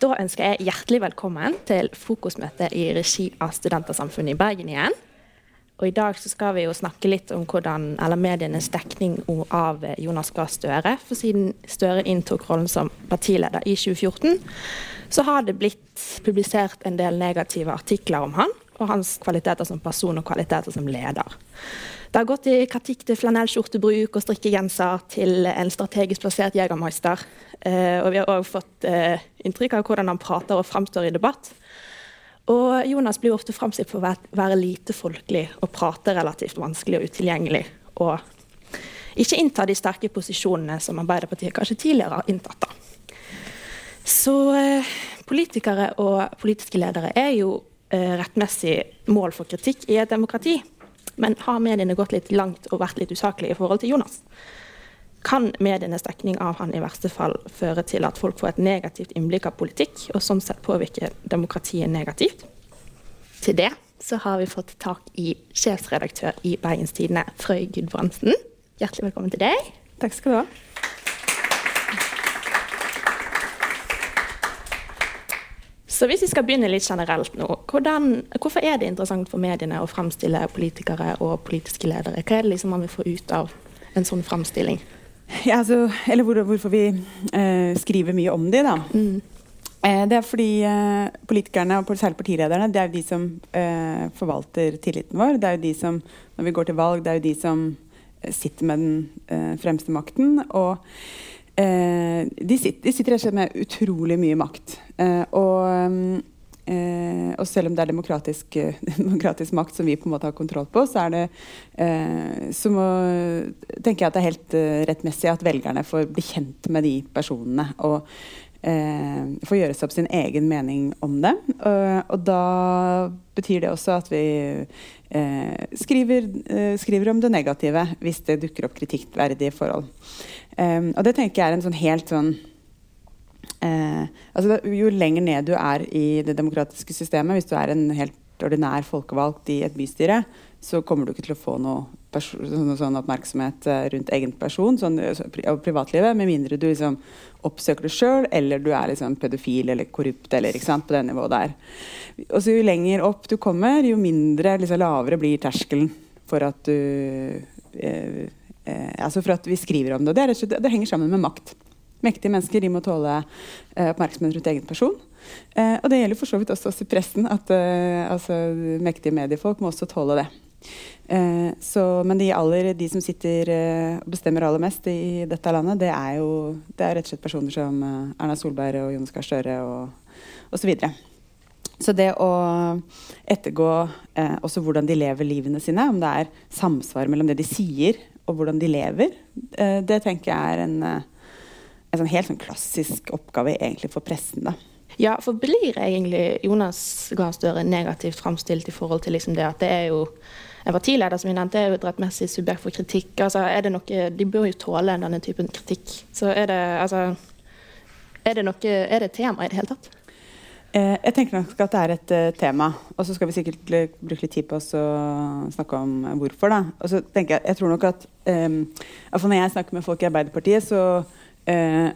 Da ønsker jeg hjertelig velkommen til fokusmøte i regi av Studentersamfunnet i Bergen igjen. Og I dag så skal vi jo snakke litt om hvordan, eller medienes dekning av Jonas Gahr Støre. For siden Støre inntok rollen som partileder i 2014, så har det blitt publisert en del negative artikler om han og hans kvaliteter som person og kvaliteter som leder. Det har gått i kritikk til flanellskjortebruk og strikkegenser til en strategisk plassert jegermeister. Eh, og vi har òg fått eh, inntrykk av hvordan han prater og framstår i debatt. Og Jonas blir ofte framstilt for å være lite folkelig og prate relativt vanskelig og utilgjengelig. Og ikke innta de sterke posisjonene som Arbeiderpartiet kanskje tidligere har inntatt. da. Så eh, politikere og politiske ledere er jo eh, rettmessig mål for kritikk i et demokrati. Men har mediene gått litt langt og vært litt usaklige i forhold til Jonas? Kan medienes dekning av han i verste fall føre til at folk får et negativt innblikk av politikk, og sånn sett påvirke demokratiet negativt? Til det så har vi fått tak i sjefsredaktør i Bergens Tidende, Frøy Gudbrandsen. Hjertelig velkommen til deg. Takk skal du ha. Så hvis vi skal begynne litt generelt nå, hvordan, hvorfor er det interessant for mediene å fremstille politikere og politiske ledere? Hva er det liksom man vil få ut av en sånn fremstilling? Ja, altså, eller hvor, hvorfor vi eh, skriver mye om de, da. Mm. Eh, det er fordi eh, politikerne, og særlig partilederne, det er jo de som eh, forvalter tilliten vår. Det er jo de som, når vi går til valg, det er jo de som eh, sitter med den eh, fremste makten. og Eh, de, sitter, de, sitter, rett og slett med utrolig mye makt. Eh, og, eh, og, selv om det er demokratisk, demokratisk, makt som vi på en måte har kontroll på, så det så må, tenker jeg at det er helt rettmessig at velgerne får bli kjent med de personene. og eh, få gjøre seg opp sin egen mening om det. Uh, og da betyr det også at vi eh, skriver, eh, skriver, om det negative hvis det dukker opp kritikkverdige forhold. Um, og det tenker jeg er en sånn helt sånn uh, altså Jo lenger ned du er i det demokratiske systemet, hvis du er en helt ordinær folkevalgt i et bystyre, så kommer du ikke til å få noe noe sånn oppmerksomhet eh, rundt egen person sånn, og privatlivet, med mindre du liksom oppsøker det sjøl, eller du er liksom pedofil eller korrupt eller sant, på det nivået der. Og så Jo lenger opp du kommer, jo mindre, liksom, lavere blir terskelen for at du eh, eh, altså for at vi skriver om det. Det, er, det, henger sammen med makt. Mektige mennesker de må tåle eh, oppmerksomhet rundt egen person. Eh, og det gjelder for så vidt også oss i pressen. at eh, altså, Mektige mediefolk må også tåle det. Eh, så, men de, aller, de som sitter eh, og bestemmer aller mest i dette landet, det er jo det er rett og slett personer som Erna Solberg og Jonas Gahr Støre og osv. Så det å ettergå eh, også hvordan de lever livene sine, om det er samsvar mellom det de sier og hvordan de lever, eh, det tenker jeg er en, eh, en sånn helt sånn klassisk oppgave egentlig for pressen. da. Ja, for blir egentlig Jonas Gahr Støre negativt framstilt i forhold til liksom det at det er jo en partileder som vi nevnte, er jo et rettmessig subjekt for kritikk. altså er det noe, De bør jo tåle denne typen kritikk. Så er det altså Er det noe, er det tema i det hele tatt? Eh, jeg tenker nok at det er et uh, tema. Og så skal vi sikkert bruke litt tid på å snakke om uh, hvorfor. da. Og så tenker Jeg jeg tror nok at um, Når jeg snakker med folk i Arbeiderpartiet, så uh,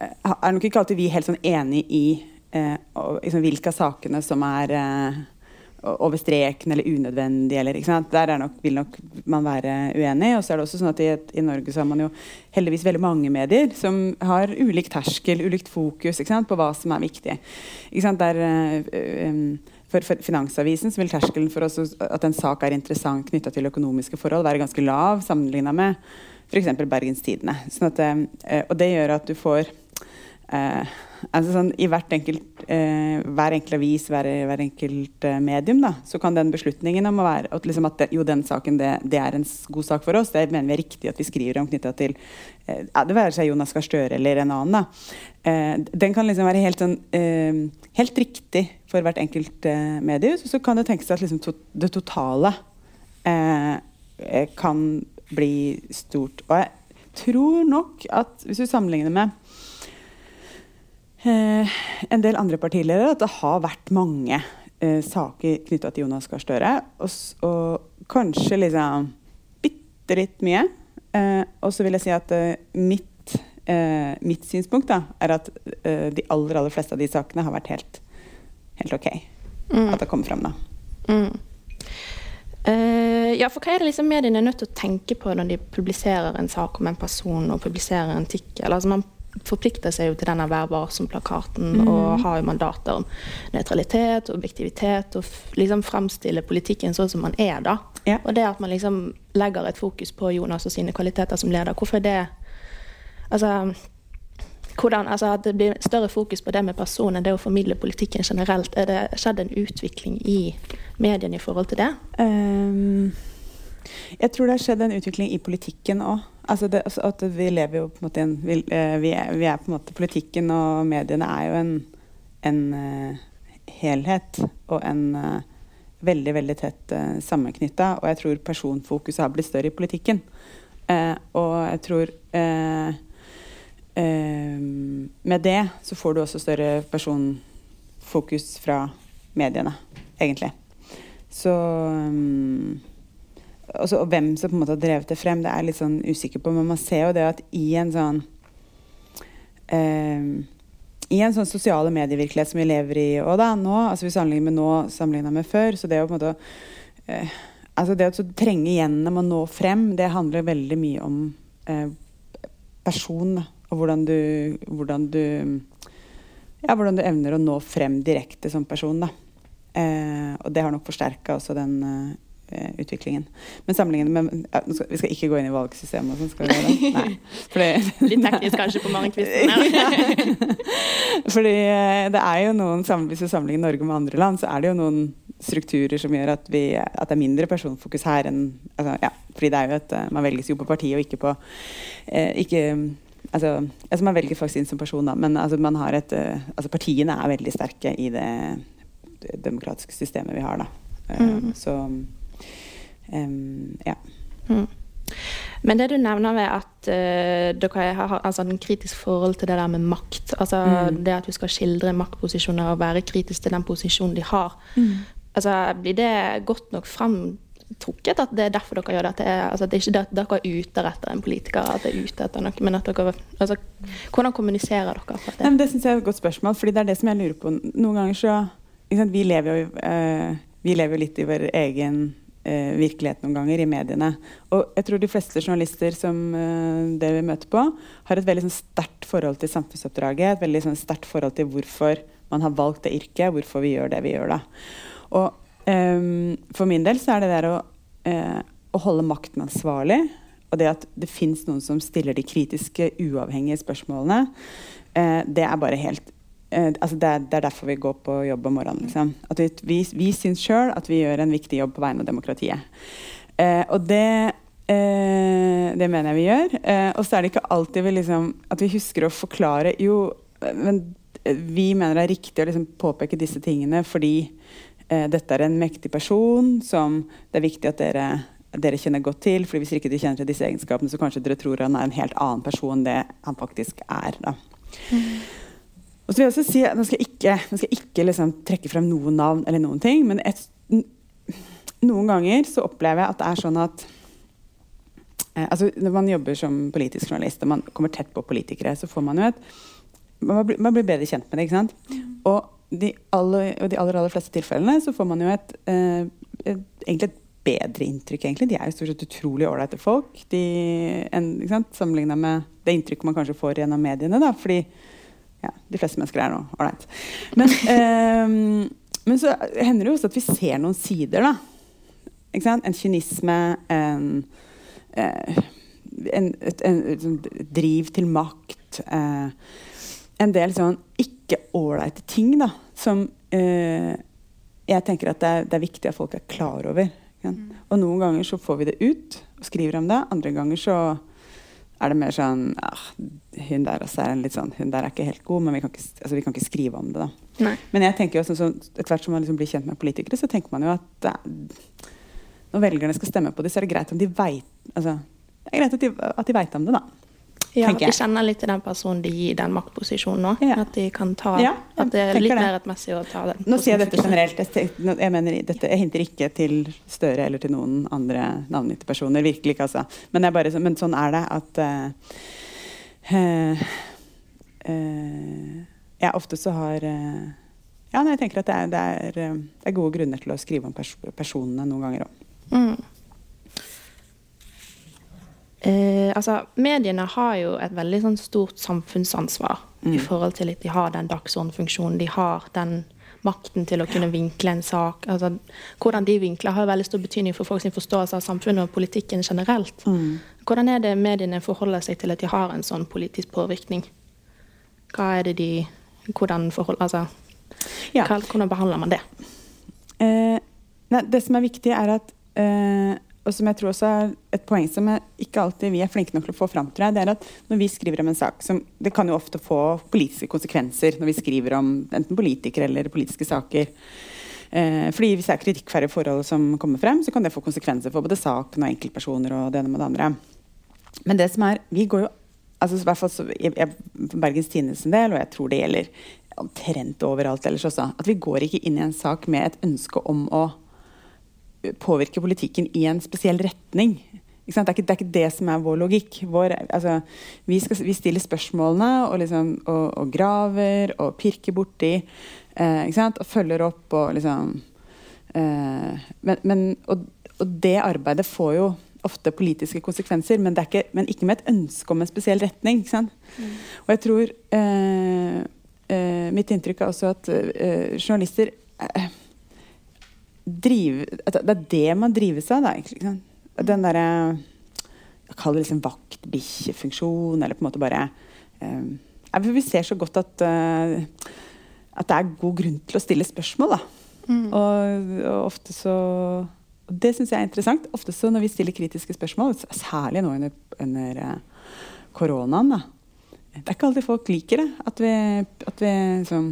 er nok ikke alltid vi helt sånn enig i liksom, hvilke av sakene som er over streken eller unødvendig. Eller, Der nok, vil nok man være uenig. Og så er det også sånn at i, i, Norge så har man jo heldigvis veldig mange medier som har ulik terskel, ulikt fokus på hva som er viktig. Der, um, for, for, Finansavisen så vil terskelen for oss at en sak er interessant knytta til økonomiske forhold, være ganske lav sammenligna med f.eks. Bergens Tidende. Sånn uh, og det gjør at du får uh, altså sånn, I enkelt, eh, hver enkelt avis, hver, hver enkelt eh, medium, da, så kan den beslutningen om å være, at, liksom at det, jo, den saken det, det, er en god sak for oss, det mener vi er riktig at vi skriver om knytta til eh, Det være seg Jonas Gahr Støre eller en annen. da, eh, Den kan liksom være helt, sånn, eh, helt riktig for hvert enkelt eh, medium. Så, så kan det tenkes at liksom, to, det totale kan bli stort. Og jeg tror nok at hvis du sammenligner med eh, en del andre partiledere at det har vært mange eh, saker knytta til Jonas Gahr Støre. Og, og, kanskje liksom bitte litt mye. Eh, og så vil jeg si at eh, mitt eh, mitt synspunkt da, er at eh, de aller, aller fleste av de sakene har vært helt, helt ok. Mm. At det kommer fram, da. Mm. Uh, ja, for hva er det liksom mediene er nødt til å tenke på når de publiserer en sak om en person og publiserer en tikkel? Altså man forplikter seg jo til denne Vær varsom-plakaten Mm. og har jo mandater om nøytralitet og objektivitet og liksom fremstille politikken sånn som man er, da. Ja. Og det at man liksom legger et fokus på Jonas og sine kvaliteter som leder, hvorfor det Altså hvordan, altså At det blir større fokus på det med personen det å formidle politikken generelt. Er det skjedd en utvikling i mediene i forhold til det? Um, jeg tror det har skjedd en utvikling i politikken òg. Altså det- altså at vi lever jo på en måte en vi, eh, vi, er, vi er på en måte Politikken og mediene er jo en, en eh, helhet og en eh, veldig, veldig tett uh, sammenknytta. Og jeg tror personfokuset har blitt større i politikken. Uh, og jeg tror uh, uh, Med det så får du også større personfokus fra mediene, egentlig. Så um, også, Og hvem som på en måte har drevet det frem, det er jeg litt sånn usikker på. Men man ser jo det at i en sånn eh, I en sånn sosiale medievirkelighet som vi lever i og da, nå, altså vi sammenligner med nå sammenligna med før, så det å på en måte eh, altså det å trenge gjennom og nå frem, det handler veldig mye om eh, person. Og hvordan du, hvordan du ja, hvordan du evner å nå frem direkte som person. da. Eh, og det har nok forsterka også den eh, utviklingen. Men sammenlignet med ja, skal, Vi skal ikke gå inn i valgsystemet og sånn, skal vi gjøre det? Nei. Fordi, Litt teknisk kanskje på morgenkvisten. kvister Fordi eh, det er jo noen Hvis vi sammenligner Norge med andre land, så er det jo noen strukturer som gjør at, vi, at det er mindre personfokus her enn altså, ja, Fordi det er jo et eh, Man velges jo på partiet og ikke på eh, ikke, altså, altså Man velger faktisk inn som person, da, men altså, man har et, eh, altså, partiene er veldig sterke i det, demokratiske systemet vi har. Da. Eh, Mm. Så em, ja. Mm. Men det du nevner ved at uh, dere har altså, en kritisk forhold til det der med makt, altså Mm. det at du skal skildre maktposisjoner og være kritisk til den posisjonen de har, altså blir det godt nok framtrukket at det er derfor dere gjør det? At det er, altså, det er ikke det at dere er ute etter en politiker, at det er ute etter noe, men at dere altså, Hvordan kommuniserer dere det? Nei, men det? synes jeg er et godt spørsmål, fordi det er det som jeg lurer på. Noen ganger så sant, Vi lever jo eh, vi lever litt i vår egen virkelighet noen ganger, i mediene. Og jeg tror de fleste journalister som eh, det vi møter på, har et veldig sånn, sterkt forhold til samfunnsoppdraget. Et veldig sånn, sterkt forhold til hvorfor man har valgt det yrket, hvorfor vi gjør det vi gjør. da. Og ehm, for min del så er det der å, eh, å holde makten ansvarlig, og det at det fins noen som stiller de kritiske, uavhengige spørsmålene, eh, det er bare helt eh, altså det, det er derfor vi går på jobb om morgenen. Liksom. At vi, vi, vi syns sjøl at vi gjør en viktig jobb på vegne av demokratiet. Eh, og det eh, det mener jeg vi gjør. Eh, og så er det ikke alltid vi liksom, at vi husker å forklare Jo, men eh, vi mener det er riktig å liksom påpeke disse tingene fordi eh, dette er en mektig person som det er viktig at dere, dere kjenner godt til. fordi Hvis ikke de kjenner til disse egenskapene, så kanskje dere tror han er en helt annen person enn det han faktisk er. da. Og så vil jeg også si, Nå skal jeg ikke, skal jeg ikke liksom trekke frem noen navn, eller noen ting, men et, noen ganger så opplever jeg at det er sånn at eh, altså Når man jobber som politisk journalist og man kommer tett på politikere, så får man jo et Man blir, man blir bedre kjent med det. ikke sant? Og de aller, og de aller, aller fleste tilfellene så får man jo et, eh, et egentlig et bedre inntrykk, egentlig. De er jo stort sett utrolig ålreite folk. De, en? Sammenligna med det inntrykket man kanskje får gjennom mediene. da, fordi ja, de fleste mennesker er nå ålreit. Men, eh, men så hender det jo også at vi ser noen sider, da. En kynisme, en, eh, en, et, en, et, sånt driv til makt. eh, en del sånn ikke ålreite ting da, som eh, jeg tenker at det er, det er viktig at folk er klar over. sant? Og noen ganger så får vi det ut og skriver om det. Andre ganger så er det mer sånn ah, Hun der også er en litt sånn Hun der er ikke helt god, men vi kan ikke, altså, vi kan ikke skrive om det, da. Nei. Men jeg tenker jo sånn, så etter hvert som man liksom blir kjent med politikere, så tenker man jo at er, når velgerne skal stemme på dem, så er det greit om de veit altså, Det er greit at de, at de veit om det, da. Ja, at de kjenner litt til den personen de gir den maktposisjonen nå. Ja. At de kan ta Ja, At det er litt det. mer rettmessig å ta den. Nå sier jeg dette generelt. Jeg, mener, dette, jeg hinter ikke til Støre eller til noen andre navngitte personer. Virkelig ikke, altså. Men, bare, men sånn er det at uh, uh, uh, Ja, ofte så har eh, Ja, jeg tenker at det er, det, er, eh, det er, gode grunner til å skrive om pers personene noen ganger òg. Mm. Eh, altså, mediene har jo et veldig sånn, stort samfunnsansvar mm. i forhold til at de har den dagsordenfunksjonen. De har den makten til å kunne vinkle en sak. Altså, hvordan de vinkler, har veldig stor betydning for folks forståelse av samfunnet og politikken generelt. Mm. Hvordan er det mediene forholder seg til at de har en sånn politisk påvirkning? Hva er det de Hvordan, forhold, altså, ja. hvordan behandler man det? Eh, nei, det som er viktig, er at eh, og som jeg tror også er et poeng som ikke alltid vi er flinke nok til å få fram, tror jeg, det er at når vi skriver om en sak som Det kan jo ofte få politiske konsekvenser når vi skriver om enten politikere eller politiske saker. Eh, fordi Hvis det er kritikkverdige forhold som kommer frem, så kan det få konsekvenser for både saken og enkeltpersoner. og det ene med det andre. Men det som er, vi går jo altså i hvert fall så, jeg, jeg, Bergens Tines en del, og jeg tror det gjelder omtrent overalt ellers også, at vi går ikke inn i en sak med et ønske om å påvirke politikken i en spesiell retning. Det er, ikke, det, er ikke, det som er vår logikk. Vår, altså, vi, skal, vi, stiller spørsmålene og, liksom, og, og, graver og pirker borti. Eh, og følger opp og liksom eh, men, men, og, og, det arbeidet får jo ofte politiske konsekvenser, men, ikke, men ikke, med et ønske om en spesiell retning. Mm. Og jeg tror eh, eh, Mitt inntrykk er også at eh, journalister eh, drive, Det er det man drives av, da. Liksom. Den derre Jeg kaller det liksom vaktbikkjefunksjon, eller på en måte bare um, Vi ser så godt at, uh, at det er god grunn til å stille spørsmål, da. Mm. Og, og, ofte så og Det syns jeg er interessant. Ofte så når vi stiller kritiske spørsmål, særlig nå under, under uh, koronaen, da. Det er ikke alltid folk liker det. At vi, at vi, liksom,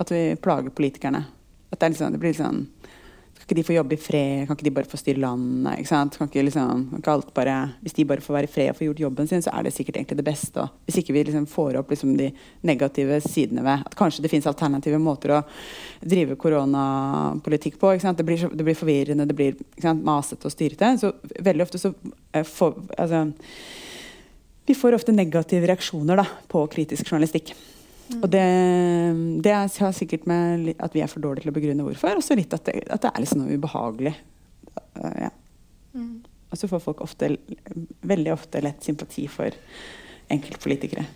at vi plager politikerne. At det, liksom, det blir litt sånn kan ikke de få jobbe i fred? Kan ikke de bare få styre landet? ikke sant? Kan ikke liksom, kan ikke alt bare, hvis de bare får være i fred og få gjort jobben sin, så er det sikkert egentlig det beste. Og hvis ikke vi liksom får opp liksom de negative sidene ved at kanskje det finnes alternative måter å drive koronapolitikk på. ikke sant? Det blir, så, det blir forvirrende, det blir sant, masete og styrete. Så veldig ofte så eh, får, altså, Vi får ofte negative reaksjoner da, på kritisk journalistikk. Og det, det har sikkert med at vi er for dårlige til å begrunne hvorfor, og så litt at det, at det, er liksom noe ubehagelig. Uh, ja. mm. Og så får folk ofte, veldig ofte lett sympati for enkeltpolitikere.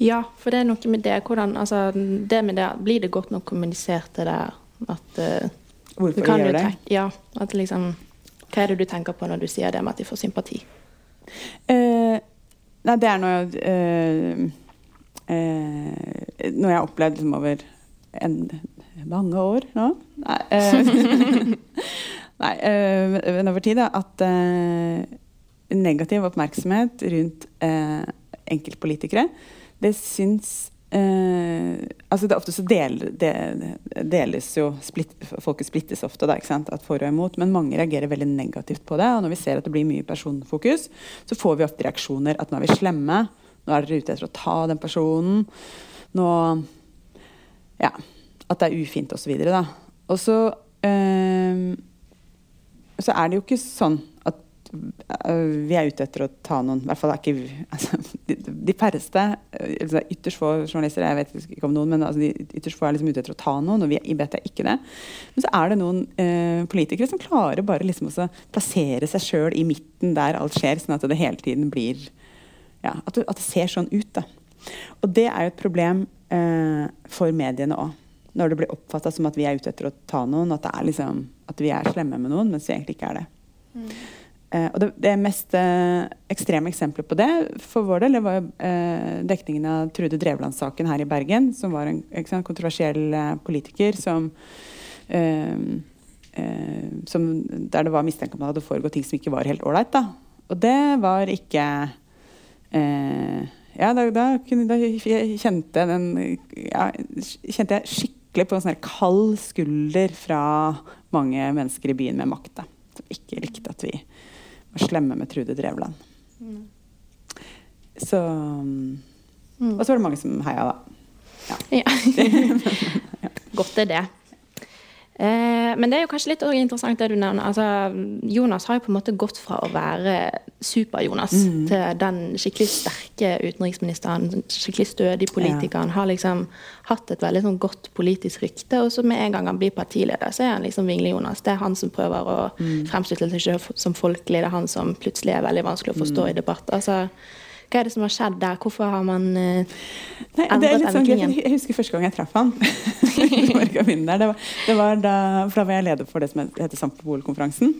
Ja, for det er noe med det. Hvordan, altså, det med det, Blir det godt nok kommunisert det der at uh, Hvorfor de gjør det? Ja, at liksom Hva er det du tenker på når du sier det med at de får sympati? Uh, nei, det er noe uh, eh, noe jeg har opplevd liksom, over en, mange år nå. Nei, eh, nei eh, over tid, da, at eh, negativ oppmerksomhet rundt eh, enkeltpolitikere, det syns Eh, altså det Ofte så del, det, deles jo splitt, Folket splittes ofte, da, ikke sant? at for og imot, men mange reagerer veldig negativt på det. Og når vi ser at det blir mye personfokus, så får vi ofte reaksjoner at nå er vi slemme, nå er dere ute etter å ta den personen. Nå Ja. At det er ufint, osv. Og så øh, Så er det jo ikke sånn at øh, vi er ute etter å ta noen. I hvert fall er ikke altså, de, de, færreste, altså, ytterst få journalister, jeg vet ikke om noen, men altså, de ytterst få er liksom ute etter å ta noen, og vi i BT er ikke det. Men så er det noen øh, politikere som klarer bare liksom å plassere seg sjøl i midten der alt skjer, sånn at det hele tiden blir ja, at, det, at, det, ser sånn ut. Da. Og det er jo et problem eh, for mediene òg. Når det blir oppfatta som at vi er ute etter å ta noen, at, liksom, at, vi er slemme med noen, mens vi egentlig ikke er det. Mm. Eh, og det, det mest eh, ekstreme eksempelet på det for vår del det var eh, dekningen av Trude Drevland-saken her i Bergen, som var en sant, kontroversiell eh, politiker som, eh, som Der det var mistenkt om det hadde foregått ting som ikke var helt ålreit. Og det var ikke ja, da, da, da, kjente, den, ja, kjente jeg skikkelig på en sånn kald skulder fra mange mennesker i byen med makt. Da, som ikke likte at vi var slemme med Trude Drevland. Mm. Så mm. Og så var det mange som heia, da. Ja. ja. Godt er det. Eh, men det er jo kanskje litt interessant det du nevner. Altså, Jonas har jo på en måte gått fra å være Super-Jonas mm. til den skikkelig sterke utenriksministeren, skikkelig stødig politikeren. Ja. Har liksom hatt et veldig sånn godt politisk rykte, og så med en gang han blir partileder, så er han liksom Vingle-Jonas. Det er han som prøver å mm. fremstille seg selv som folkelig, det er han som plutselig er veldig vanskelig å forstå mm. i debatt. Altså, hva er det som har skjedd der? Hvorfor har man uh, Nei, endret denne sånn, jeg, jeg husker første gang jeg traff han. det, var, det var da, for da var jeg leder for det som heter Sampol-konferansen.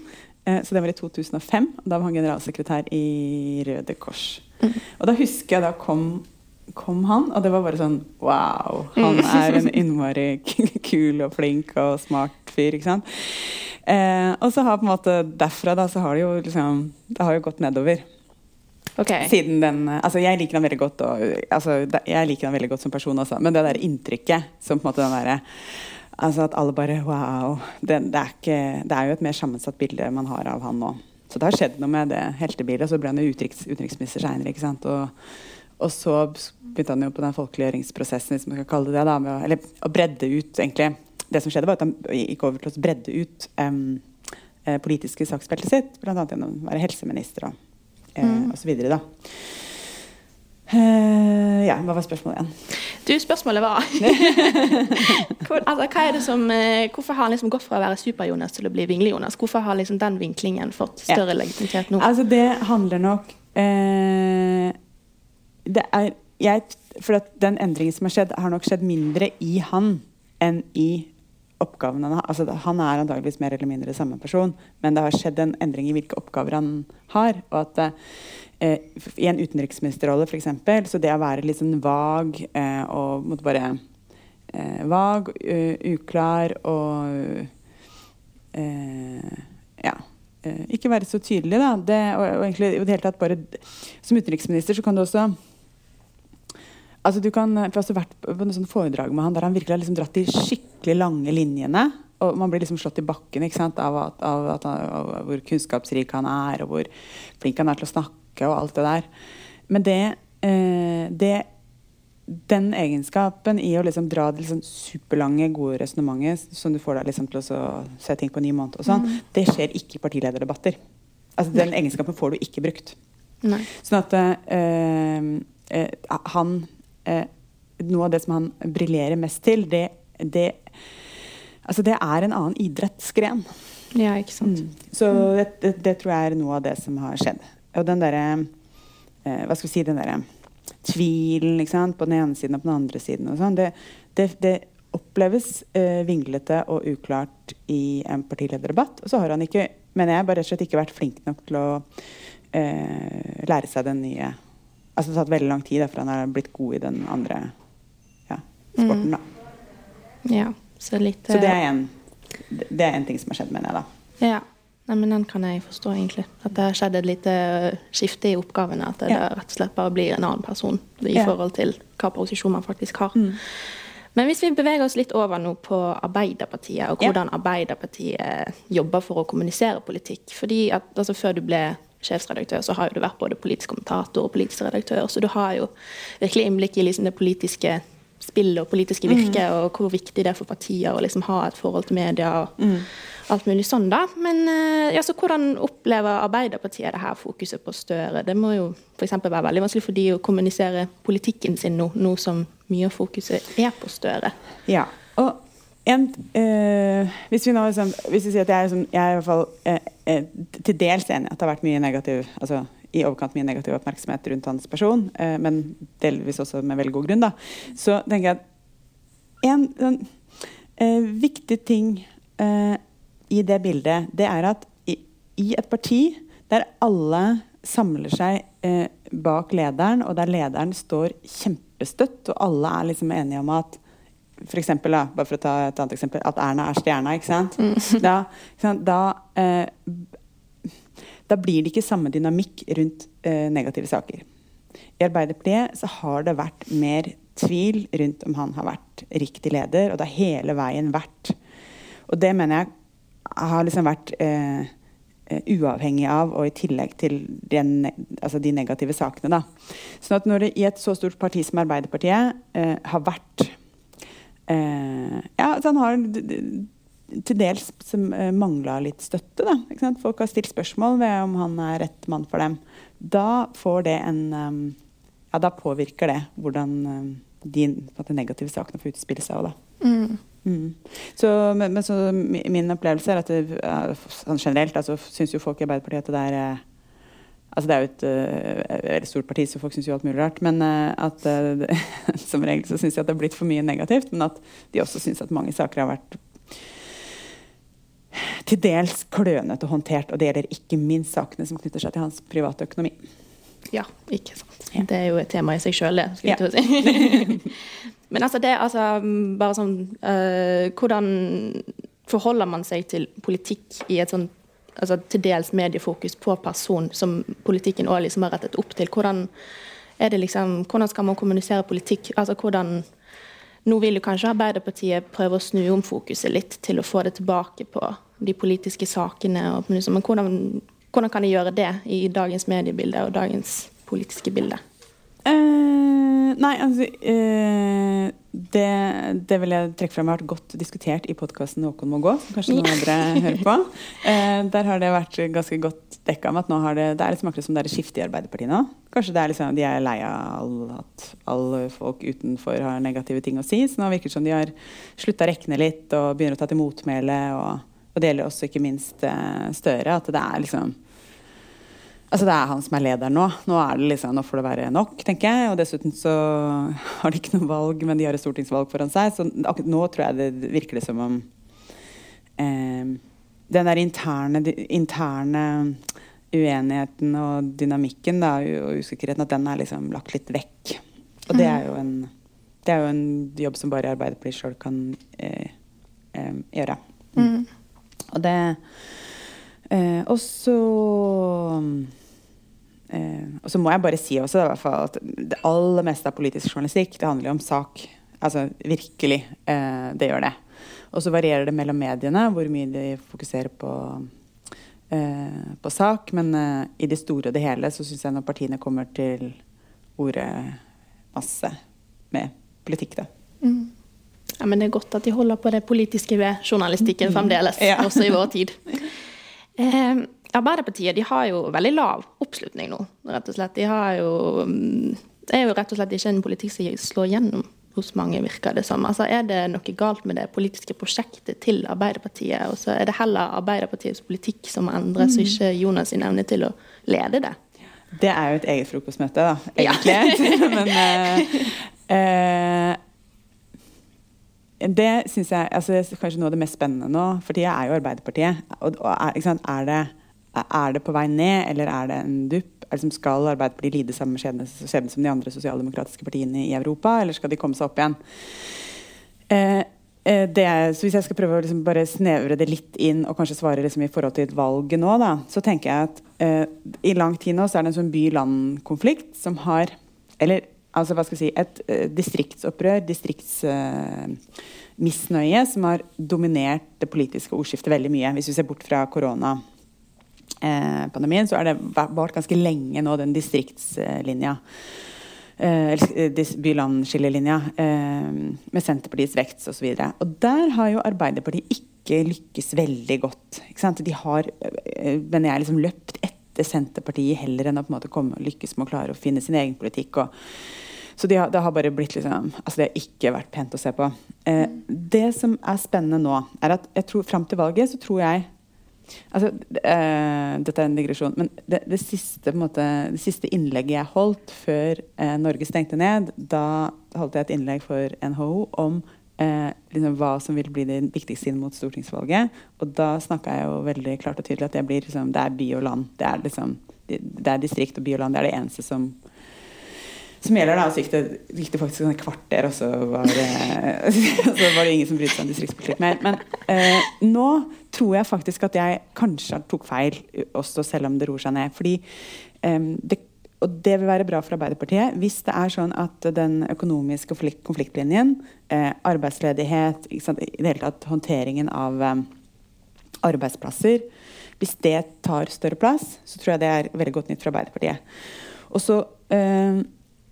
Eh, så det var i 2005. Da var han generalsekretær i Røde Kors. Mm. Og da husker jeg da kom, kom han, og det var bare sånn Wow! Han mm. er en innmari kul og flink og smart fyr, ikke sant. Eh, og så har på en måte derfra da, så har det jo liksom Det har jo gått nedover. Okay. Siden den, altså Jeg liker den veldig godt og, altså, jeg liker den veldig godt som person også, men det der inntrykket som på en måte den der, altså At alle bare Wow. Det, det, er ikke, det, er jo et mer sammensatt bilde man har av han nå. Så det har skjedd noe med det heltebildet. Så ble han jo utenriks, utenriksminister seinere. Og, og så begynte han jo på den folkeliggjøringsprosessen, hvis man skal kalle det det. Da, å, eller å bredde ut, egentlig. Det som skjedde, var at han gikk over til å bredde ut um, politiske saksfeltet sitt, bl.a. gjennom å være helseminister. og mm. osv. da. Uh, ja, hva var spørsmålet igjen? Du, spørsmålet var Hvor, altså, som, uh, Hvorfor har han liksom gått fra å være Super-Jonas til å bli Vingle-Jonas? Hvorfor har liksom den vinklingen fått større ja. legitimitet nå? Altså, det handler nok uh, Det er jeg, For den endringen som har skjedd, har nok skjedd mindre i han enn i oppgavene han har. Altså, han er antageligvis mer eller mindre samme person, men det har skjedd en endring i hvilke oppgaver han har. og at eh, I en utenriksministerrolle, f.eks., så det å være litt sånn vag eh, og måtte bare eh, Vag, uklar og Ja. ikke være så tydelig, da. Det, og, og egentlig i det hele tatt bare Som utenriksminister så kan du også Altså, du kan, jeg har også vært på noen foredrag med han der han virkelig har liksom dratt de skikkelig lange linjene. Og man blir liksom slått i bakken av, at, av, at han, av, hvor kunnskapsrik han er, og hvor flink han er til å snakke og alt det der. Men det, eh, det den egenskapen i å liksom dra det liksom superlange, gode resonnementet som du får deg liksom til å se ting på en ny måned, og sånn, mm. det skjer ikke i partilederdebatter. Altså, den egenskapen får du ikke brukt. Nei. Sånn at eh, eh, han noe av det som han briljerer mest til, det, det, altså det er en annen idrettsgren. Ja, ikke sant. Mm. Så det, det, det, tror jeg er noe av det som har skjedd. Og den derre eh, Hva skal vi si Den derre tvilen på den ene siden og på den andre siden. og sånn, det, det, oppleves eh, vinglete og uklart i en partilederdebatt. Og så har han ikke, mener jeg, bare rett og slett ikke vært flink nok til å eh, lære seg den nye altså, det har tatt veldig lang tid for han har blitt god i den andre ja, sporten. Da. Mm. Ja, så, litt, så det, er en, det er en ting som har skjedd, mener jeg. da. Ja. Nei, men Den kan jeg forstå, egentlig. At det har skjedd et lite skifte i oppgavene. At det ja. rett og slett bare blir en annen person i ja. forhold til hva posisjon man faktisk har. Mm. Men hvis vi beveger oss litt over nå på Arbeiderpartiet, og hvordan ja. Arbeiderpartiet jobber for å kommunisere politikk. Fordi at altså, Før du ble sjefsredaktør, så har jo du vært både politisk kommentator og politisk redaktør, så du har jo virkelig innblikk i liksom det politiske spillet og politiske virket, mm. og hvor viktig det er for partier å liksom ha et forhold til media og mm. alt mulig sånn, da. Men eh, ja, så hvordan opplever Arbeiderpartiet det her fokuset på Støre? Det må jo f.eks. være veldig vanskelig for de å kommunisere politikken sin nå, nå som mye av fokuset er på Støre. Ja, en, eh, hvis, vi nå, liksom, hvis vi sier at jeg liksom, jeg er i hvert fall eh, eh, til dels enig at det har vært mye negativ altså, i overkant mye negativ oppmerksomhet rundt hans person, men delvis også med veldig god grunn, da, så tenker jeg at en sånn, viktig ting i det bildet, det er at i, i, et parti der alle samler seg bak lederen, og der lederen står kjempestøtt, og alle er liksom enige om at for eksempel, da, bare for å ta et annet eksempel, at Erna er stjerna. ikke sant? Da, ikke sant? Da, eh, da, blir det ikke samme dynamikk rundt eh, negative saker. I Arbeiderpartiet så har det vært mer tvil rundt om han har vært riktig leder, og det har hele veien vært. Og det mener jeg har liksom vært eh, eh uavhengig av og i tillegg til den, altså de negative sakene. Da. Sånn at når det i et så stort parti som Arbeiderpartiet eh, har vært ja, så han har til dels uh, mangla litt støtte. Da, Folk har stilt spørsmål ved om han er rett mann for dem. Da får det en um, Ja, da påvirker det hvordan de, negative sakene får utspille seg òg, da. Mm. Mm. Så, men, men så, min opplevelse er at det, sånn generelt altså, syns jo folk i Arbeiderpartiet at det er Altså det er jo et uh, veldig stort parti, så folk syns jo alt mulig rart. Men uh, at uh, som regel så syns de at det har blitt for mye negativt. Men at de også syns at mange saker har vært til dels klønete håndtert. Og det gjelder ikke minst sakene som knytter seg til hans private økonomi. Ja, ikke sant. Ja. Det er jo et tema i seg sjøl, det. skulle jeg si. men altså, det altså bare sånn Hvordan forholder man seg til politikk i et sånt altså til dels mediefokus på person som politikken òg liksom har rettet opp til. Hvordan, er det liksom, hvordan skal man kommunisere politikk? Altså hvordan, Nå vil jo kanskje Arbeiderpartiet prøve å snu om fokuset litt til å få det tilbake på de politiske sakene. men hvordan, hvordan kan de gjøre det i dagens mediebilde og dagens politiske bilde? Uh, nei, altså uh, det, det, vil jeg trekke frem har vært godt diskutert i podkasten 'Håkon må gå', som kanskje noen andre hører på. Uh, der har det vært ganske godt dekka med at nå har det, det er liksom akkurat som det er et skifte i Arbeiderpartiet nå. Kanskje det er liksom, de er lei av at alle folk utenfor har negative ting å si. Så nå virker det som de har slutta å rekne litt og begynner å ta til motmæle. Og, og, det gjelder også ikke minst Støre. At det er liksom Altså Det er han som er leder nå. Nå, er det liksom, nå får det være nok, tenker jeg. Og dessuten så har de ikke noe valg, men de har et stortingsvalg foran seg. Så akkurat nå tror jeg det virker det som om eh, den der interne, interne, uenigheten og dynamikken da, og usikkerheten, at den er liksom lagt litt vekk. Og det er jo en, det er jo en jobb som bare Arbeiderpartiet sjøl kan eh, eh, gjøre. Mm. Og det eh, Og så Eh, og så må jeg bare si også da, at det aller meste av politisk journalistikk det handler jo om sak. Altså virkelig. Eh, det gjør det. Og så varierer det mellom mediene hvor mye de fokuserer på, eh, på sak. Men eh, i det store og det hele så syns jeg når partiene kommer til ordet masse med politikk, da. Mm. Ja, men det er godt at de holder på det politiske ved journalistikken mm. fremdeles, ja. også i vår tid. Eh, Arbeiderpartiet de har jo veldig lav oppslutning nå, rett og slett. De har jo mm, Det er jo rett og slett ikke en politikk som slår gjennom hos mange, virker det som. Altså, er det noe galt med det politiske prosjektet til Arbeiderpartiet? Og så er det heller Arbeiderpartiets politikk som endres, mm. og ikke Jonas sin evne til å lede det? Det er jo et eget frokostmøte, da, egentlig. Ja. Men eh, uh, det syns jeg altså, er kanskje noe av det mest spennende nå. For tida er jo Arbeiderpartiet. Og, og er, er, det er det på vei ned, eller er det en dupp? Liksom skal Arbeiderpartiet lide samme skjebne som de andre sosialdemokratiske partiene i Europa, eller skal de komme seg opp igjen? Eh, eh er, så Hvis jeg skal prøve å liksom bare snevre det litt inn og kanskje svare liksom i forhold til valget nå, da, så tenker jeg at eh, i lang tid nå så er det en sånn by-land-konflikt som har Eller altså hva skal jeg si Et eh, distriktsopprør, distriktsmisnøye, som har dominert det politiske ordskiftet veldig mye. Hvis vi ser bort fra koronapandemien, eh, så har det vart ganske lenge nå, den distriktslinja. Eh, By-land-skillelinja med Senterpartiets vekst osv. Og, og der har jo Arbeiderpartiet ikke lykkes veldig godt. De har, mener jeg, liksom løpt etter Senterpartiet heller enn å på en måte komme, og lykkes med å klare å finne sin egen politikk. og så de har, det har bare blitt liksom, altså det har ikke vært pent å se på. Eh, det som er spennende nå, er at jeg tror fram til valget så tror jeg Altså, eh, dette er en digresjon, men det, det, siste, måte, det siste, innlegget jeg holdt før eh, Norge stengte ned, da holdt jeg et innlegg for NHO om Eh, liksom, hva som vil bli det viktigste inn mot stortingsvalget. Og da snakka jeg jo veldig klart og tydelig at det, blir, liksom, det er by og land. Det er, liksom, det, det er distrikt og by og land. Det er det eneste som som gjelder. da, Så gikk det, gikk det faktisk et kvarter, og så var, det, så var det ingen som brydde seg om distriktspolitikk mer. Men eh, nå tror jeg faktisk at jeg kanskje tok feil, også selv om det roer seg ned. fordi eh, det, og det vil være bra for Arbeiderpartiet hvis det er sånn at den økonomiske konflikt, konfliktlinjen, eh, arbeidsledighet, i det hele tatt håndteringen av eh, arbeidsplasser Hvis det tar større plass, så tror jeg det er veldig godt nytt for Arbeiderpartiet. Og så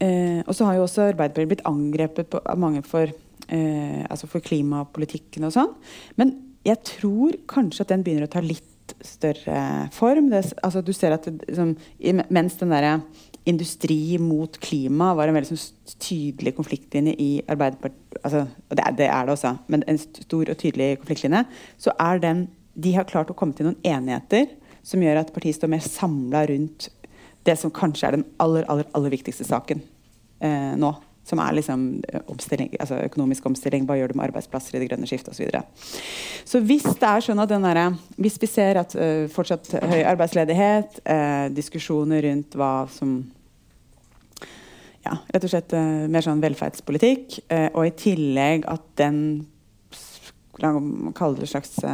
eh, og så har jo også Arbeiderpartiet blitt angrepet på, av mange for, eh, altså for klimapolitikken og sånn. Men jeg tror kanskje at den begynner å ta litt større form. Det, altså, du ser at det, liksom, Mens den derre industri mot klima var en veldig sånn, tydelig konfliktlinje i Arbeiderpartiet altså, Og det, det, er det også, men en stor og tydelig konfliktlinje. Så er den De har klart å komme til noen enigheter som gjør at partiet står mer samla rundt det som kanskje er den aller, aller, aller viktigste saken eh, nå. Som er liksom eh, omstilling, altså økonomisk omstilling. Hva gjør du med arbeidsplasser i det grønne skiftet osv. Så, så hvis det er sånn at den der, hvis vi ser at uh, fortsatt høy arbeidsledighet, uh, diskusjoner rundt hva som ja, rett og slett uh, mer sånn velferdspolitikk, og i tillegg at den La oss kalle det slags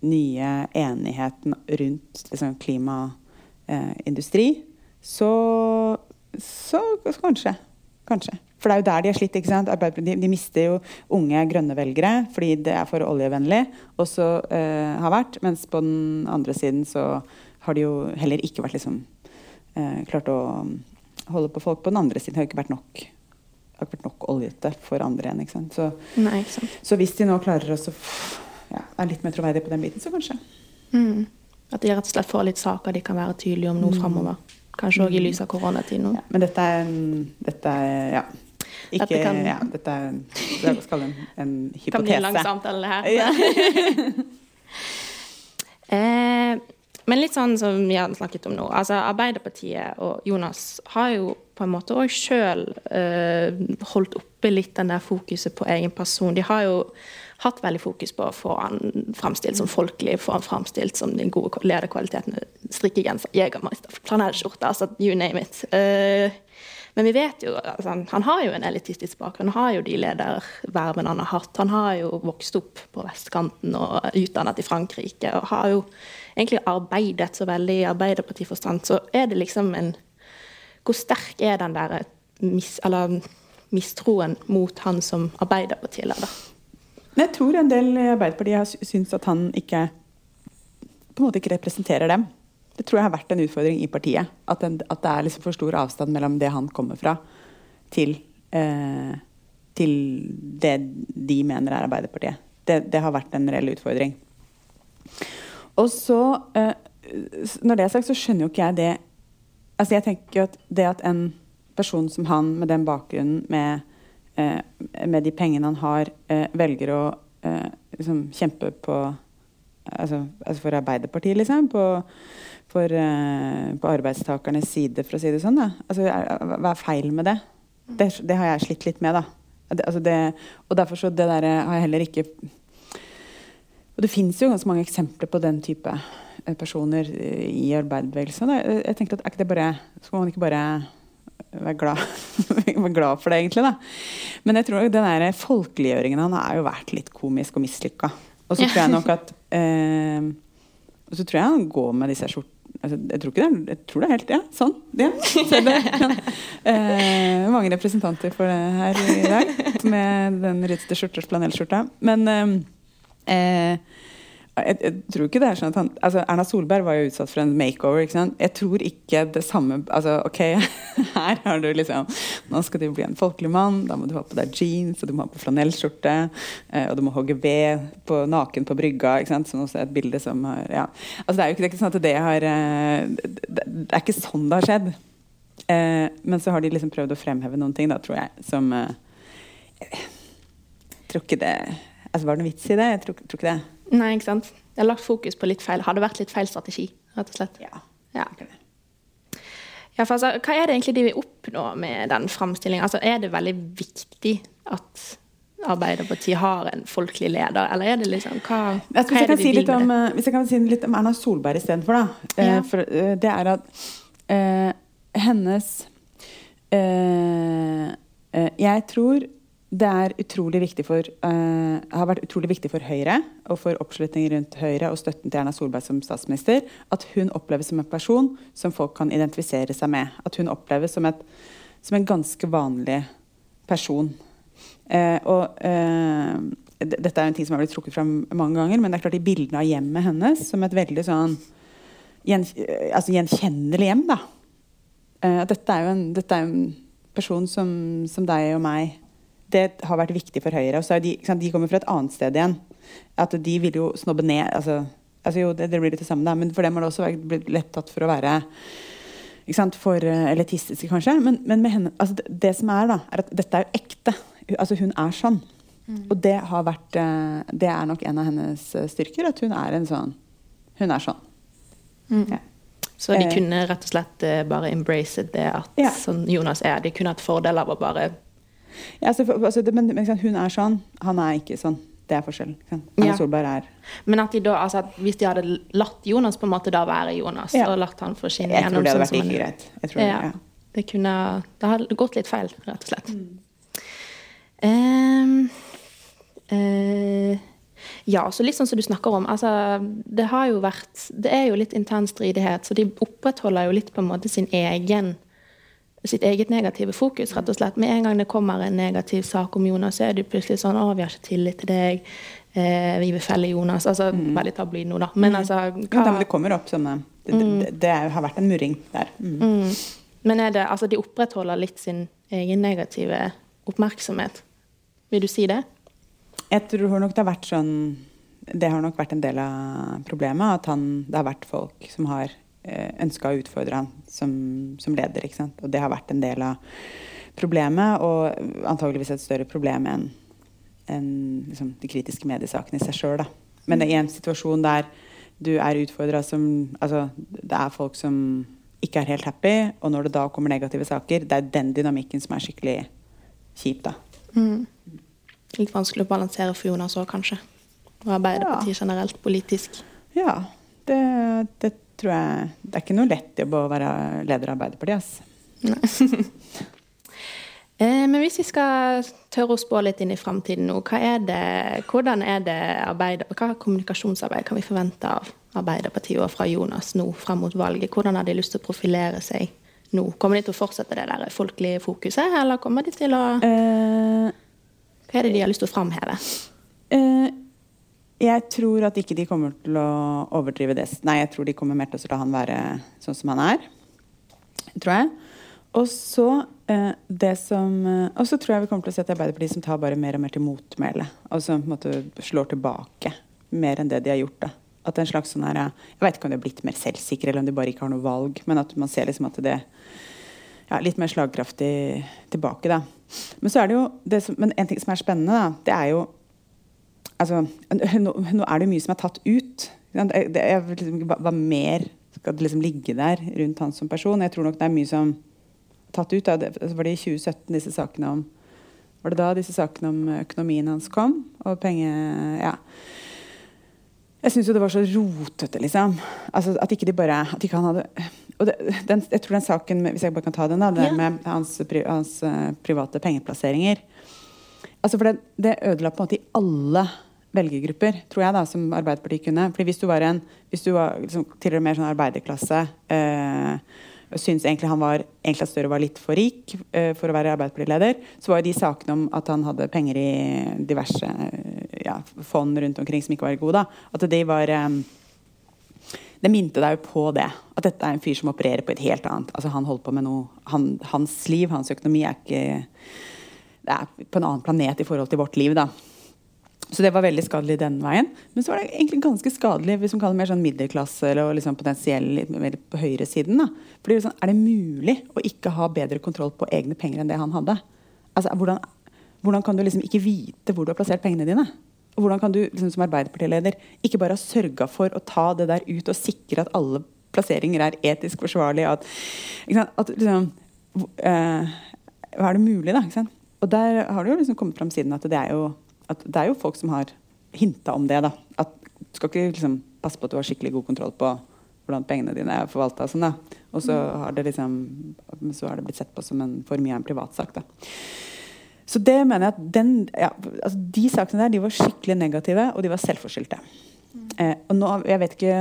nye enigheten rundt liksom, klimaindustri, så, så, så kanskje. Kanskje. For det er jo der de har slitt. ikke sant? De, de, mister jo unge, grønne velgere fordi det er for oljevennlig. også eh, har vært, Mens på den andre siden så har de jo heller ikke vært liksom eh, klart å holde på folk. På den andre siden har det ikke vært nok har vært nok oljete for andre igjen. ikke sant? Så, Nei, ikke sant? så hvis de nå klarer å ja, er litt mer troverdige på den biten, så kanskje. Mm. At de rett og slett får litt saker de kan være tydelige om nå mm. framover. Kanskje òg i lys av koronatiden. Ja, men dette er, dette er ja, ikke, dette, kan, ja, dette er, det skal en, en hypotese. Kan bli en lang samtale, her. eh, men litt sånn som vi har snakket om nå. altså Arbeiderpartiet og Jonas har jo på en måte òg sjøl eh, holdt oppe litt den der fokuset på egen person. De har jo hatt veldig fokus på å få han framstilt som folkelig, få han framstilt som den gode lederkvaliteten. Strikkegenser, jegermeister, flanellskjorte, altså you name it. Uh, men vi vet jo, altså, han har jo en elitistisk bakgrunn. Han har jo de ledervervene han har hatt. Han har jo vokst opp på vestkanten og utdannet i Frankrike. Og har jo egentlig arbeidet så veldig i Arbeiderpartiforstand. Så er det liksom en Hvor sterk er den der mis, mistroen mot han som Arbeiderpartileder? Jeg tror en del i Arbeiderpartiet syntes at han ikke på en måte ikke representerer dem. Det tror jeg har vært en utfordring i partiet. At, den, at det er liksom for stor avstand mellom det han kommer fra, til, eh, til det de mener er Arbeiderpartiet. Det, det, har vært en reell utfordring. Og så, eh, når det er sagt, så skjønner jo ikke jeg det Altså jeg tenker jo at det at en person som han, med den bakgrunnen, med, med de pengene han har, eh, velger å eh, liksom kjempe på altså, altså for Arbeiderpartiet, liksom. På, for, på arbeidstakernes side, for å si det sånn. Da. Altså, hva er feil med det? det? det? har jeg slitt litt med, da. Altså det, og derfor så det der har jeg heller ikke Og det fins jo ganske mange eksempler på den type eh, personer i arbeiderbevegelsen. Jeg tenkte at er ikke det bare Skal man ikke bare være glad, være glad for det, egentlig, da. Men jeg tror den der folkeliggjøringen han har jo vært litt komisk og mislykka. Og så tror jeg nok at eh, Og så tror jeg han går med disse skjortene altså, jeg, tror ikke det, jeg tror det er helt Ja, sånn. Ja, det. Ja. Eh, mange representanter for det her i dag med den rødste skjorta, flanellskjorta. Men eh, eh jeg, jeg, tror ikke det er sånn at han altså Erna Solberg var jo utsatt for en makeover. ikke sant? Jeg tror ikke det samme altså Ok, her har du liksom Nå skal du bli en folkelig mann. Da må du ha på deg jeans, og du må ha på flanellskjorte. Eh, og du må hogge ved på, naken på brygga. ikke sant? Som også er et bilde som har ja. Altså Det er jo ikke, er ikke sånn at det har eh, Det er ikke sånn det har skjedd. Eh, men så har de liksom prøvd å fremheve noen ting, da, tror jeg, som Jeg tror ikke det altså Var det noen vits i det? Jeg tror, tror ikke det. Nei, ikke sant. Jeg har lagt fokus på litt feil. Hadde vært litt feil strategi, rett og slett. Ja. ja. ja for altså, hva er det egentlig de vil oppnå med den framstillingen? Altså, er det veldig viktig at Arbeiderpartiet har en folkelig leder, eller er det liksom hva, hva er det de si vil med om, det? Eh, hvis jeg kan si litt om Erna Solberg istedenfor, da. Eh, ja. for uh, det er at uh, hennes uh, Jeg tror det er utrolig viktig for, uh, har vært utrolig viktig for Høyre og for oppslutningen rundt Høyre og støtten til Erna Solberg som statsminister at hun oppleves som en person som folk kan identifisere seg med. At hun oppleves som, et, som en ganske vanlig person. Uh, og uh, Dette er en ting som har blitt trukket fram mange ganger, men det er klart de bildene av hjemmet hennes som et veldig sånn gjen, altså gjenkjennelig hjem. da. dette er jo en, dette er en person som, som deg og meg det har vært viktig for Høyre. Og så er de, sant, de kommer fra et annet sted igjen. At de vil jo snobbe ned altså, altså jo, det, det blir det samme, da, men for dem har det også blitt lett tatt for å være sant, for eh, elitistiske, kanskje. Men, men med henne, altså det, det som er, da, er at dette er jo ekte. Altså, hun er sånn. Og det har vært eh, Det er nok en av hennes eh, styrker, at hun er en sånn Hun er sånn. Ja. Så de kunne rett og slett bare embraced det at Ja. sånn Jonas er. De kunne hatt fordel av å bare Ja, så, altså, det, men, men hun er sånn, han er ikke sånn. Det er forskjellen. Ja. Solberg er Men at de da, altså hvis de hadde latt Jonas på en måte da være Jonas, Ja. og latt han få skinne Jeg tror det hadde vært ikke like greit. Jeg tror, Ja. ja. Det kunne Det hadde gått litt feil, rett og slett. Mm. Ehm, uh, ja, så litt sånn som du snakker om. Altså, det har jo vært Det er jo litt intern stridighet, så de opprettholder jo litt på en måte sin egen sitt eget negative fokus, rett og slett. Med en gang det kommer en negativ sak om Jonas, så er det plutselig sånn 'Å, vi har ikke tillit til deg. Eh, vi vil felle Jonas.' Altså veldig tabloid nå, da. Men altså Ja, da, men det kommer opp sånne Det, det, det er- har vært en murring der. Mm. Mm. Men det, altså de opprettholder litt sin egen negative oppmerksomhet. Vil du si det? Jeg tror nok det har vært sånn Det har nok vært en del av problemet. At han, det har vært folk som har ønska å utfordre han som, som leder. Og det har vært en del av problemet, og antageligvis et større problem enn en, liksom, de kritiske mediesakene i seg sjøl. Men i en situasjon der du er utfordra som Altså, det er folk som ikke er helt happy, og når det da kommer negative saker, det er den dynamikken som er skikkelig kjip, da. Litt vanskelig å balansere for Jonas òg, kanskje. Og Arbeiderpartiet generelt, politisk. Ja, det, det tror jeg Det er ikke noe lett jobb å være leder av Arbeiderpartiet. Eh, men hvis vi skal tørre å spå litt inn i framtiden nå, hva er det, hvordan er det arbeid, hva kommunikasjonsarbeid kan vi forvente av Arbeiderpartiet og fra Jonas nå fram mot valget? Hvordan har de lyst til å profilere seg nå? Kommer de til å fortsette det der folkelige fokuset, eller kommer de til å Eh, Hva er det de har lyst til å framheve? eh, jeg tror at ikke de kommer til å overdrive det. Nei, jeg tror de kommer mer til å la han være sånn som han er. Tror jeg. Og så eh, det som eh, Og så tror jeg vi kommer til å se et Arbeiderparti som tar bare mer og mer til motmæle. Og som på en måte slår tilbake mer enn det de har gjort. da. At en slags sånn her, Jeg vet ikke om de har blitt mer selvsikre, eller om de bare ikke har noe valg. Men at man ser liksom at det ja, litt mer slagkraftig tilbake, da. Men så er det jo det som, Men en ting som er spennende, da, det er jo Altså, nå, nå er det mye som er tatt ut. Det, det, liksom, hva, hva mer skal liksom ligge der rundt han som person? Jeg tror nok det er mye som er tatt ut. Da. Det, altså, var det i 2017 disse sakene om Var det da disse sakene om økonomien hans kom? Og penge... Ja. Jeg syns jo det var så rotete, liksom. Altså, at ikke de bare at ikke han hadde og det, den, Jeg tror den saken, med- hvis jeg bare kan ta den, da, det Ja. med hans, pri, hans eh, private pengeplasseringer Altså for det, det ødela på en måte i alle velgergrupper, tror jeg, da, som Arbeiderpartiet kunne. Fordi hvis du var en, hvis du var liksom, tilhører mer sånn arbeiderklasse eh, og syntes egentlig han var egentlig at Støre var litt for rik eh, for å være Arbeiderpartileder, så var jo de sakene om at han hadde penger i diverse eh, ja, fond rundt omkring som ikke var gode, da, at de var eh, det minte deg jo på det. At dette er en fyr som opererer på et helt annet Altså Han holder på med noe han, Hans liv, hans økonomi, er ikke Det er på en annen planet i forhold til vårt liv, da. Så det var veldig skadelig den veien. Men så var det egentlig ganske skadelig hvis man kaller det mer sånn middelklasse eller liksom potensiell mer på høyresiden. da. Sånn, er det mulig å ikke ha bedre kontroll på egne penger enn det han hadde? Altså, hvordan, hvordan kan du liksom ikke vite hvor du har plassert pengene dine? Og hvordan kan du liksom, som Arbeiderpartileder ikke bare ha sørga for å ta det der ut og sikre at alle plasseringer er etisk forsvarlige? At, at liksom hva Er det mulig, da? Og der har det jo liksom kommet fram siden at det er jo, at det er jo folk som har hinta om det. da. At du skal ikke liksom passe på at du har skikkelig god kontroll på hvordan pengene dine er forvalta. Sånn, og så har, det liksom, så har det blitt sett på som en, for mye av en privatsak. da. Så det mener jeg at den, ja, altså De sakene der de var skikkelig negative, og de var selvforskyldte. Eh, og nå, jeg vet ikke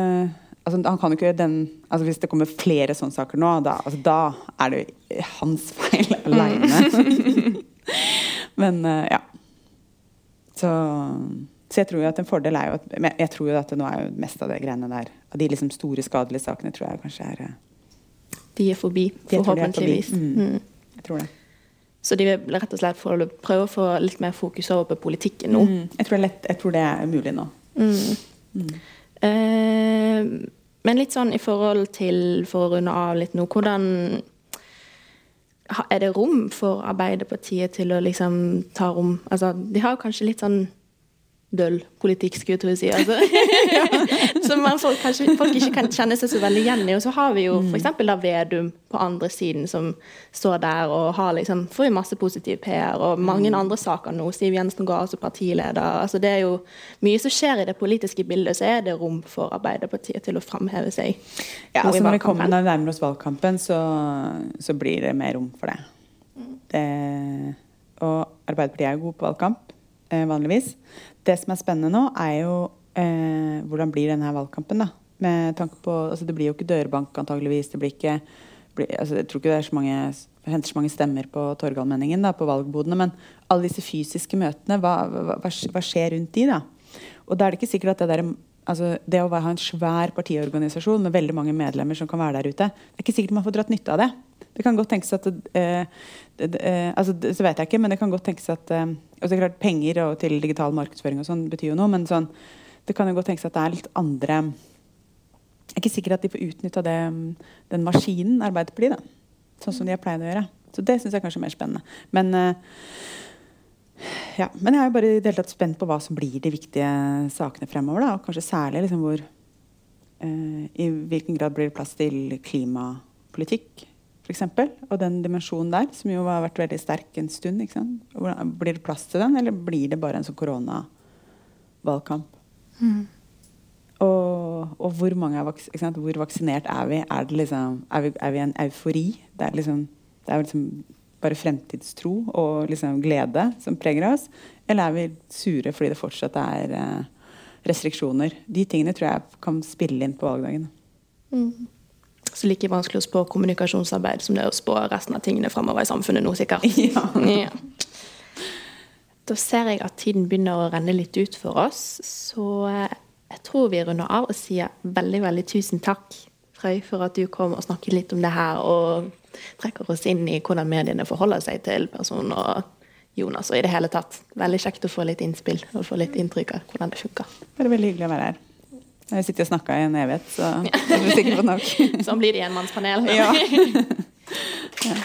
altså han kan jo ikke den, altså Hvis det kommer flere sånne saker nå, da, altså da er det hans feil aleine. Men eh, ja. Så, så jeg tror jo at en fordel er jo at Jeg tror jo at det nå er jo mest av det greiene der Av de liksom store, skadelige sakene tror jeg kanskje er eh, De er forbi, Jeg de forhåpentligvis. Mm. Mm. Jeg tror det. Så de vil rett og slett prøve å få litt mer fokus over på politikken nå. Mm. Jeg, tror lett, jeg, tror det er mulig nå. Mm. Mm. Eh, men litt sånn i forhold til, for å runde av litt nå, hvordan er det rom for Arbeiderpartiet til å liksom ta rom? Altså, De har kanskje litt sånn døll politikk, skulle jeg si. Altså. som folk, kanskje, folk ikke kan kjenne seg så veldig igjen i. Og så har vi jo mm. f.eks. Vedum på andre siden, som står der og har liksom, får masse positiv PR, og mange mm. andre saker nå. Siv Jensen går som partileder. altså Det er jo mye som skjer i det politiske bildet, så er det rom for Arbeiderpartiet til å framheve seg. Ja, altså Når vi kommer når vi nærmer oss valgkampen, så, så, blir det mer rom for det. Mm. det og Arbeiderpartiet er jo gode på valgkamp, eh, vanligvis. Det som er spennende nå, er jo eh, hvordan blir denne valgkampen. da? Med tanke på, altså Det blir jo ikke dørbank, antageligvis. Det blir ikke, blir, altså jeg tror ikke det er så mange, henter så mange stemmer på Torgallmenningen, da, på valgbodene. Men alle disse fysiske møtene, hva, hva, hva, skjer rundt de? da? Og da er det ikke sikkert at det der, altså det å ha en svær partiorganisasjon med veldig mange medlemmer som kan være der ute, det er ikke sikkert man får dratt nytte av det. Det kan godt tenkes at eh, det, eh, altså, Så vet jeg ikke, men det kan godt tenkes at eh, og så er klart Penger og til digital markedsføring og sånn betyr jo noe, men sånn, det kan jo godt tenkes at det er litt andre Jeg er ikke sikker at de får utnytta den maskinen Arbeiderpartiet, da. Sånn som de har pleid å gjøre. Så det syns jeg kanskje er mer spennende. Men, eh, ja, men jeg er jo bare i det hele tatt spent på hva som blir de viktige sakene fremover. Da, og kanskje særlig liksom hvor uh, I hvilken grad blir det plass til klimapolitikk f.eks. Og den dimensjonen der, som jo har vært veldig sterk en stund. Blir det plass til den, eller blir det bare en sånn koronavalgkamp? Mm. Og, og, hvor mange er vaks Hvor vaksinert er vi? Er, liksom, er, vi? er vi en eufori? Det er liksom, det er liksom bare fremtidstro og liksom glede som preger oss? Eller er vi sure fordi det fortsatt er eh, restriksjoner? De tingene tror jeg kan spille inn på valgdagen. Mm. Så like vanskelig å spå kommunikasjonsarbeid som det er å spå resten av tingene fremover i samfunnet nå, sikkert. Ja. ja. Da ser jeg at tiden begynner å renne litt ut for oss, så eh, jeg tror vi runder av og sier veldig, veldig tusen takk, Frøy, for at du kom og snakket litt om det her, og trekker oss inn i hvordan mediene forholder seg til personen og Jonas, og i det hele tatt. Veldig kjekt å få litt innspill og få litt inntrykk av hvordan det funker. Bare veldig hyggelig å være her. Jeg har sittet og snakka i en evighet, så jeg blir sikker på nok. sånn blir det enmannspanel. ja. ja.